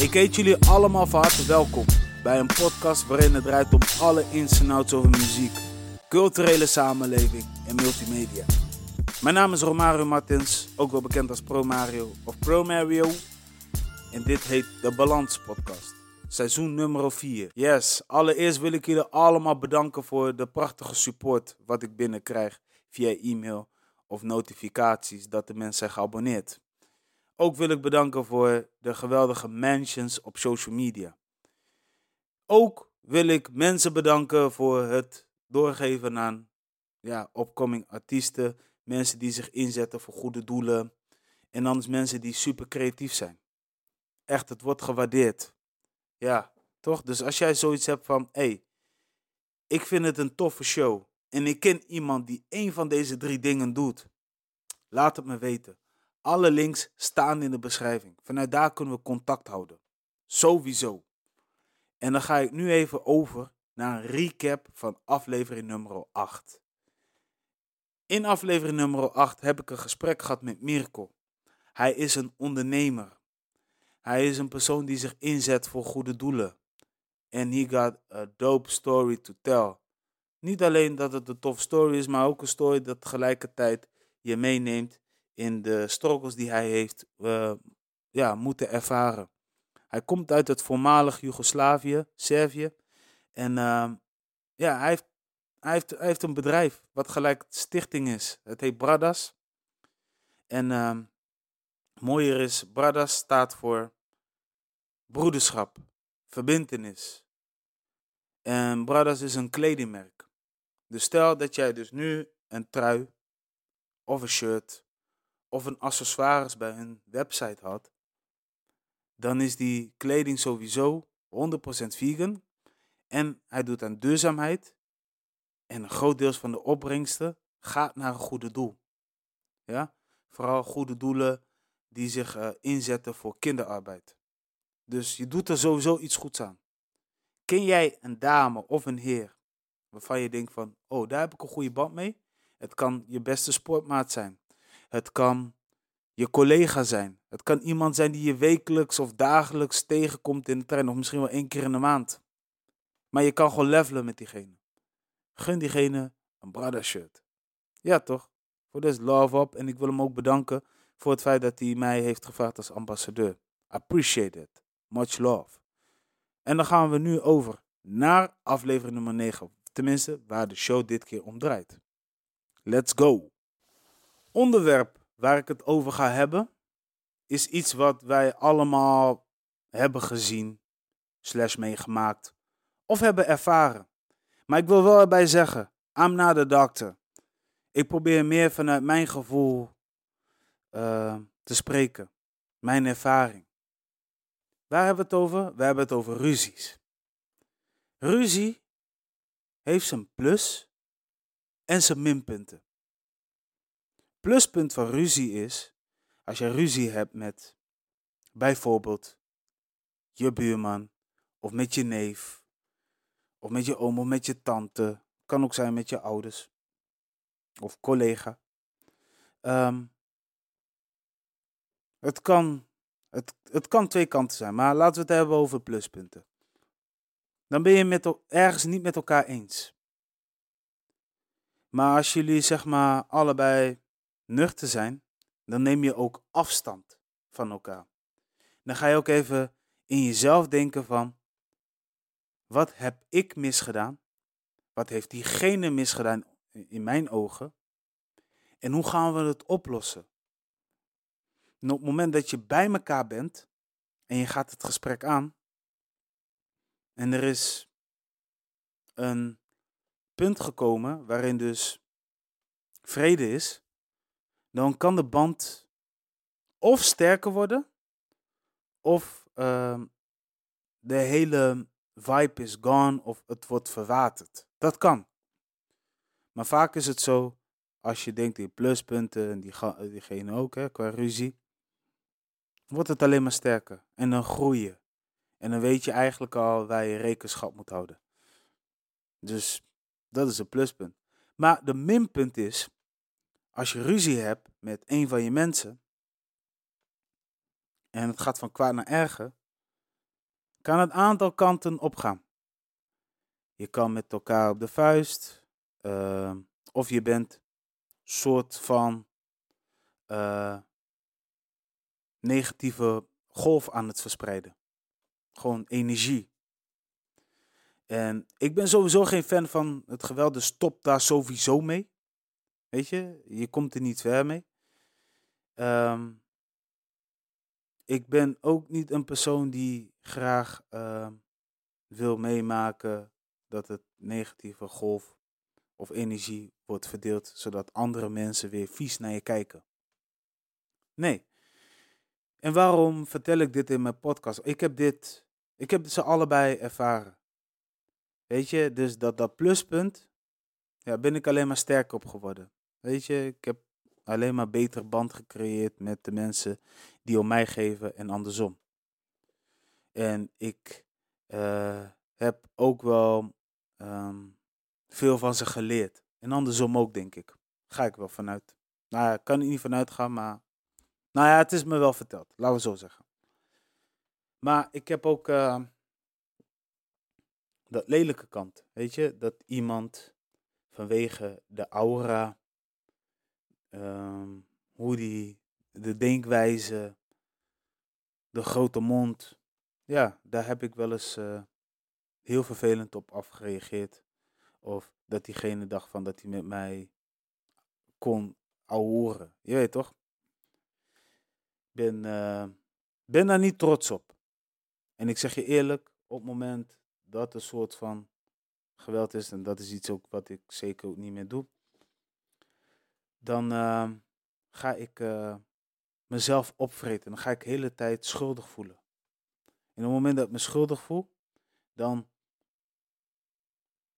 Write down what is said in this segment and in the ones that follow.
Ik heet jullie allemaal van harte welkom bij een podcast waarin het draait om alle ins en outs over muziek, culturele samenleving en multimedia. Mijn naam is Romario Martins, ook wel bekend als Pro Mario of Pro Mario. En dit heet de Balans Podcast, seizoen nummer 4. Yes, allereerst wil ik jullie allemaal bedanken voor de prachtige support wat ik binnenkrijg via e-mail of notificaties dat de mensen zijn geabonneerd. Ook wil ik bedanken voor de geweldige mentions op social media. Ook wil ik mensen bedanken voor het doorgeven aan ja, opkoming artiesten, mensen die zich inzetten voor goede doelen en anders mensen die super creatief zijn. Echt, het wordt gewaardeerd. Ja, toch? Dus als jij zoiets hebt van, hé, hey, ik vind het een toffe show en ik ken iemand die één van deze drie dingen doet, laat het me weten. Alle links staan in de beschrijving. Vanuit daar kunnen we contact houden. Sowieso. En dan ga ik nu even over naar een recap van aflevering nummer 8. In aflevering nummer 8 heb ik een gesprek gehad met Mirko. Hij is een ondernemer. Hij is een persoon die zich inzet voor goede doelen. En he got a dope story to tell. Niet alleen dat het een tof story is, maar ook een story dat tegelijkertijd je meeneemt in de struggles die hij heeft uh, ja, moeten ervaren. Hij komt uit het voormalig Joegoslavië, Servië. En uh, ja, hij heeft, hij, heeft, heeft een bedrijf wat gelijk stichting is. Het heet Bradas. En uh, mooier is, Bradas staat voor broederschap, verbintenis. En Bradas is een kledingmerk. Dus stel dat jij dus nu een trui of een shirt of een accessoires bij hun website had, dan is die kleding sowieso 100% vegan. En hij doet aan duurzaamheid. En een groot deel van de opbrengsten gaat naar een goede doel. Ja? Vooral goede doelen die zich uh, inzetten voor kinderarbeid. Dus je doet er sowieso iets goeds aan. Ken jij een dame of een heer waarvan je denkt van, oh, daar heb ik een goede band mee? Het kan je beste sportmaat zijn. Het kan je collega zijn. Het kan iemand zijn die je wekelijks of dagelijks tegenkomt in de trein, of misschien wel één keer in de maand. Maar je kan gewoon levelen met diegene. Gun diegene een brother shirt. Ja, toch? Voor deze love up. En ik wil hem ook bedanken voor het feit dat hij mij heeft gevraagd als ambassadeur. Appreciate it. Much love. En dan gaan we nu over naar aflevering nummer 9. Tenminste, waar de show dit keer om draait. Let's go. Onderwerp waar ik het over ga hebben, is iets wat wij allemaal hebben gezien, slash meegemaakt, of hebben ervaren. Maar ik wil wel erbij zeggen, I'm not a doctor. Ik probeer meer vanuit mijn gevoel uh, te spreken, mijn ervaring. Waar hebben we het over? We hebben het over ruzies. Ruzie heeft zijn plus en zijn minpunten. Pluspunt van ruzie is, als je ruzie hebt met bijvoorbeeld je buurman, of met je neef, of met je oom of met je tante, kan ook zijn met je ouders of collega. Um, het, kan, het, het kan twee kanten zijn, maar laten we het hebben over pluspunten. Dan ben je met, ergens niet met elkaar eens. Maar als jullie zeg maar allebei nuchter zijn, dan neem je ook afstand van elkaar. Dan ga je ook even in jezelf denken van, wat heb ik misgedaan? Wat heeft diegene misgedaan in mijn ogen? En hoe gaan we het oplossen? En op het moment dat je bij elkaar bent en je gaat het gesprek aan en er is een punt gekomen waarin dus vrede is, dan kan de band of sterker worden, of uh, de hele vibe is gone, of het wordt verwaterd. Dat kan. Maar vaak is het zo, als je denkt in pluspunten, en die, diegene ook, hè, qua ruzie, wordt het alleen maar sterker. En dan groei je. En dan weet je eigenlijk al waar je rekenschap moet houden. Dus dat is een pluspunt. Maar de minpunt is, als je ruzie hebt met een van je mensen en het gaat van kwaad naar erger, kan het aantal kanten opgaan. Je kan met elkaar op de vuist, uh, of je bent soort van uh, negatieve golf aan het verspreiden. Gewoon energie. En ik ben sowieso geen fan van het geweld, dus stop daar sowieso mee. Weet je, je komt er niet ver mee. Um, ik ben ook niet een persoon die graag uh, wil meemaken dat het negatieve golf of energie wordt verdeeld, zodat andere mensen weer vies naar je kijken. Nee. En waarom vertel ik dit in mijn podcast? Ik heb dit, ik heb ze allebei ervaren. Weet je, dus dat, dat pluspunt, ja, ben ik alleen maar sterker op geworden. Weet je, ik heb alleen maar beter band gecreëerd met de mensen die om mij geven en andersom. En ik uh, heb ook wel um, veel van ze geleerd. En andersom ook, denk ik. Ga ik wel vanuit. Nou, ik kan er niet vanuit gaan, maar. Nou ja, het is me wel verteld. Laten we zo zeggen. Maar ik heb ook uh, dat lelijke kant. Weet je, dat iemand vanwege de aura, um, hoe die, de denkwijze, de grote mond. Ja, daar heb ik wel eens uh, heel vervelend op afgereageerd. Of dat diegene dacht van dat hij met mij kon horen. Je weet toch? Ben, uh, ben daar niet trots op. En ik zeg je eerlijk, op het moment dat een soort van geweld is, en dat is iets ook wat ik zeker ook niet meer doe, dan uh, ga ik uh, mezelf opvreten. Dan ga ik de hele tijd schuldig voelen. En op het moment dat ik me schuldig voel, dan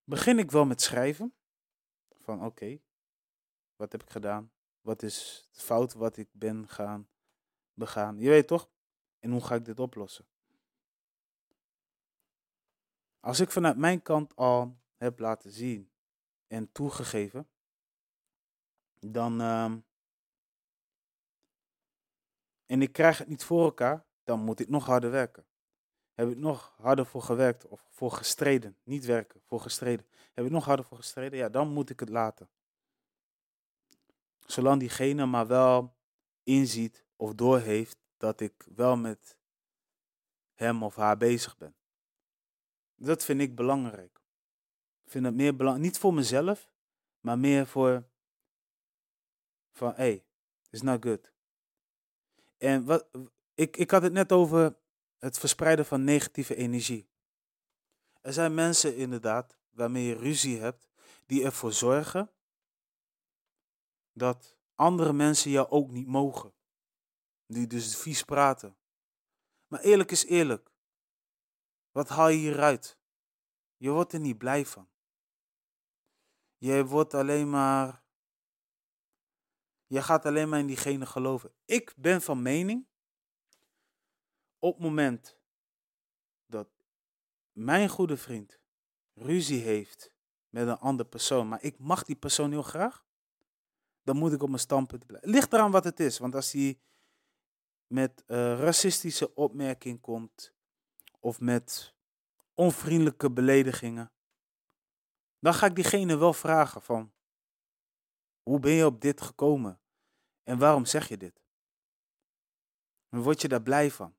begin ik wel met schrijven. Van oké, wat heb ik gedaan? Wat is het fout wat ik ben gaan begaan? Je weet toch? En hoe ga ik dit oplossen? Als ik vanuit mijn kant al heb laten zien en toegegeven, dan. Uh, en ik krijg het niet voor elkaar, dan moet ik nog harder werken. Heb ik nog harder voor gewerkt of voor gestreden? Niet werken, voor gestreden. Heb ik nog harder voor gestreden? Ja, dan moet ik het laten. Zolang diegene maar wel inziet of doorheeft dat ik wel met hem of haar bezig ben. Dat vind ik belangrijk. Ik vind het meer belangrijk, niet voor mezelf, maar meer voor van, hey, it's not good. En wat, ik, ik had het net over het verspreiden van negatieve energie. Er zijn mensen inderdaad waarmee je ruzie hebt, die ervoor zorgen dat andere mensen jou ook niet mogen. Die dus vies praten. Maar eerlijk is eerlijk. Wat haal je hieruit? Je wordt er niet blij van. Je wordt alleen maar. Je gaat alleen maar in diegene geloven. Ik ben van mening op het moment dat mijn goede vriend ruzie heeft met een andere persoon, maar ik mag die persoon heel graag, dan moet ik op mijn standpunt blijven. Ligt eraan wat het is, want als hij met uh, racistische opmerking komt of met onvriendelijke beledigingen, dan ga ik diegene wel vragen van, hoe ben je op dit gekomen en waarom zeg je dit? Word je daar blij van?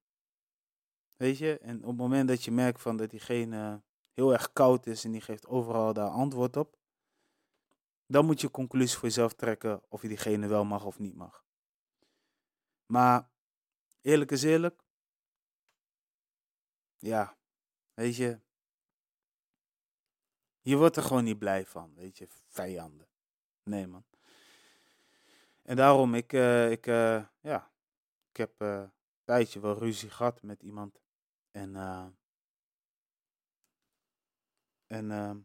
Weet je, en op het moment dat je merkt van dat diegene heel erg koud is en die geeft overal daar antwoord op, dan moet je conclusie voor jezelf trekken of je diegene wel mag of niet mag. Maar eerlijk is eerlijk, ja, weet je, je wordt er gewoon niet blij van, weet je, vijanden. Nee man. En daarom, ik, uh, ik, uh, ja, ik heb uh, een tijdje wel ruzie gehad met iemand. En, en, uh,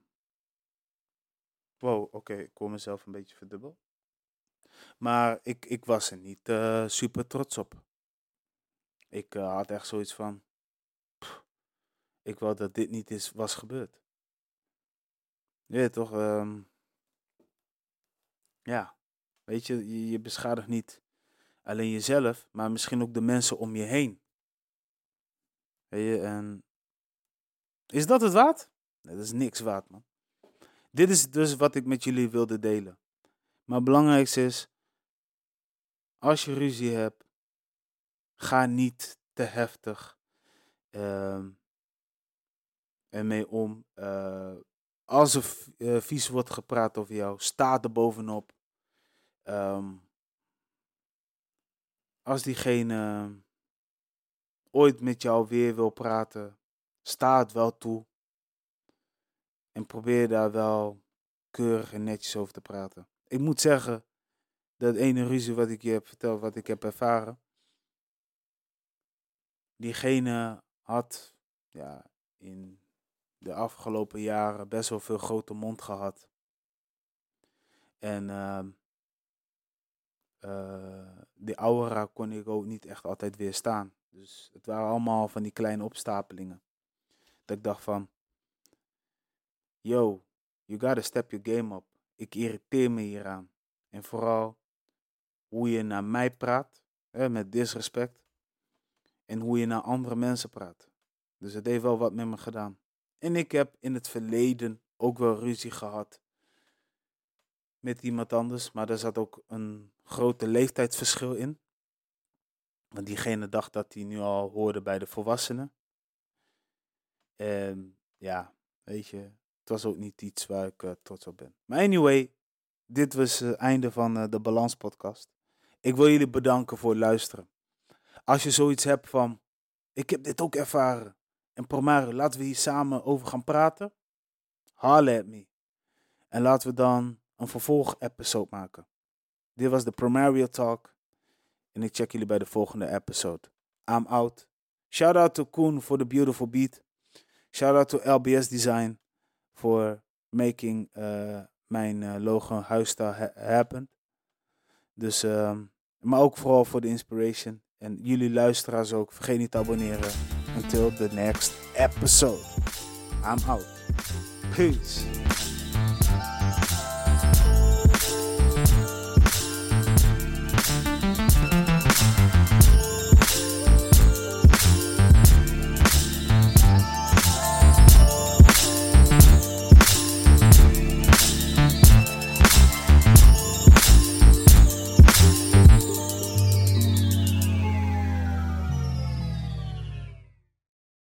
wow, oké, ik kon mezelf een beetje verdubbel. Maar ik, ik was er niet super trots op. Ik had echt zoiets van, ik wou dat dit niet is, was gebeurd. Je toch, um, ja, weet je, je, beschadigt niet alleen jezelf, maar misschien ook de mensen om je heen. Weet je, en Is dat het waard? Nee, dat is niks waard, man. Dit is dus wat ik met jullie wilde delen. Maar het belangrijkste is, als je ruzie hebt, ga niet te heftig uh, ermee om. Uh, als er uh, vies wordt gepraat over jou, sta er bovenop. Um, als diegene ooit met jou weer wil praten, sta het wel toe. En probeer daar wel keurig en netjes over te praten. Ik moet zeggen, dat ene ruzie wat ik je heb verteld, wat ik heb ervaren. Diegene had ja, in de afgelopen jaren best wel veel grote mond gehad. En uh, uh, die aura kon ik ook niet echt altijd weerstaan. Dus het waren allemaal van die kleine opstapelingen. Dat ik dacht van, yo, you gotta step your game up. Ik irriteer me hieraan. En vooral hoe je naar mij praat, hè, met disrespect. En hoe je naar andere mensen praat. Dus het heeft wel wat met me gedaan. En ik heb in het verleden ook wel ruzie gehad met iemand anders. Maar daar zat ook een grote leeftijdsverschil in. Want diegene dacht dat hij nu al hoorde bij de volwassenen. En ja, weet je, het was ook niet iets waar ik uh, trots op ben. Maar anyway, dit was het einde van uh, de Balans Podcast. Ik wil jullie bedanken voor het luisteren. Als je zoiets hebt van, ik heb dit ook ervaren. En Promare, laten we hier samen over gaan praten. Holler at me. En laten we dan een vervolg-episode maken. Dit was de Promario Talk. En ik check jullie bij de volgende episode. I'm out. Shout out to Koen for the beautiful beat. Shout out to LBS Design for making uh, mijn uh, logo huisstijl ha happen. Dus, um, maar ook vooral voor de inspiration. En jullie luisteraars ook. Vergeet niet te abonneren. Until the next episode. I'm out. Peace.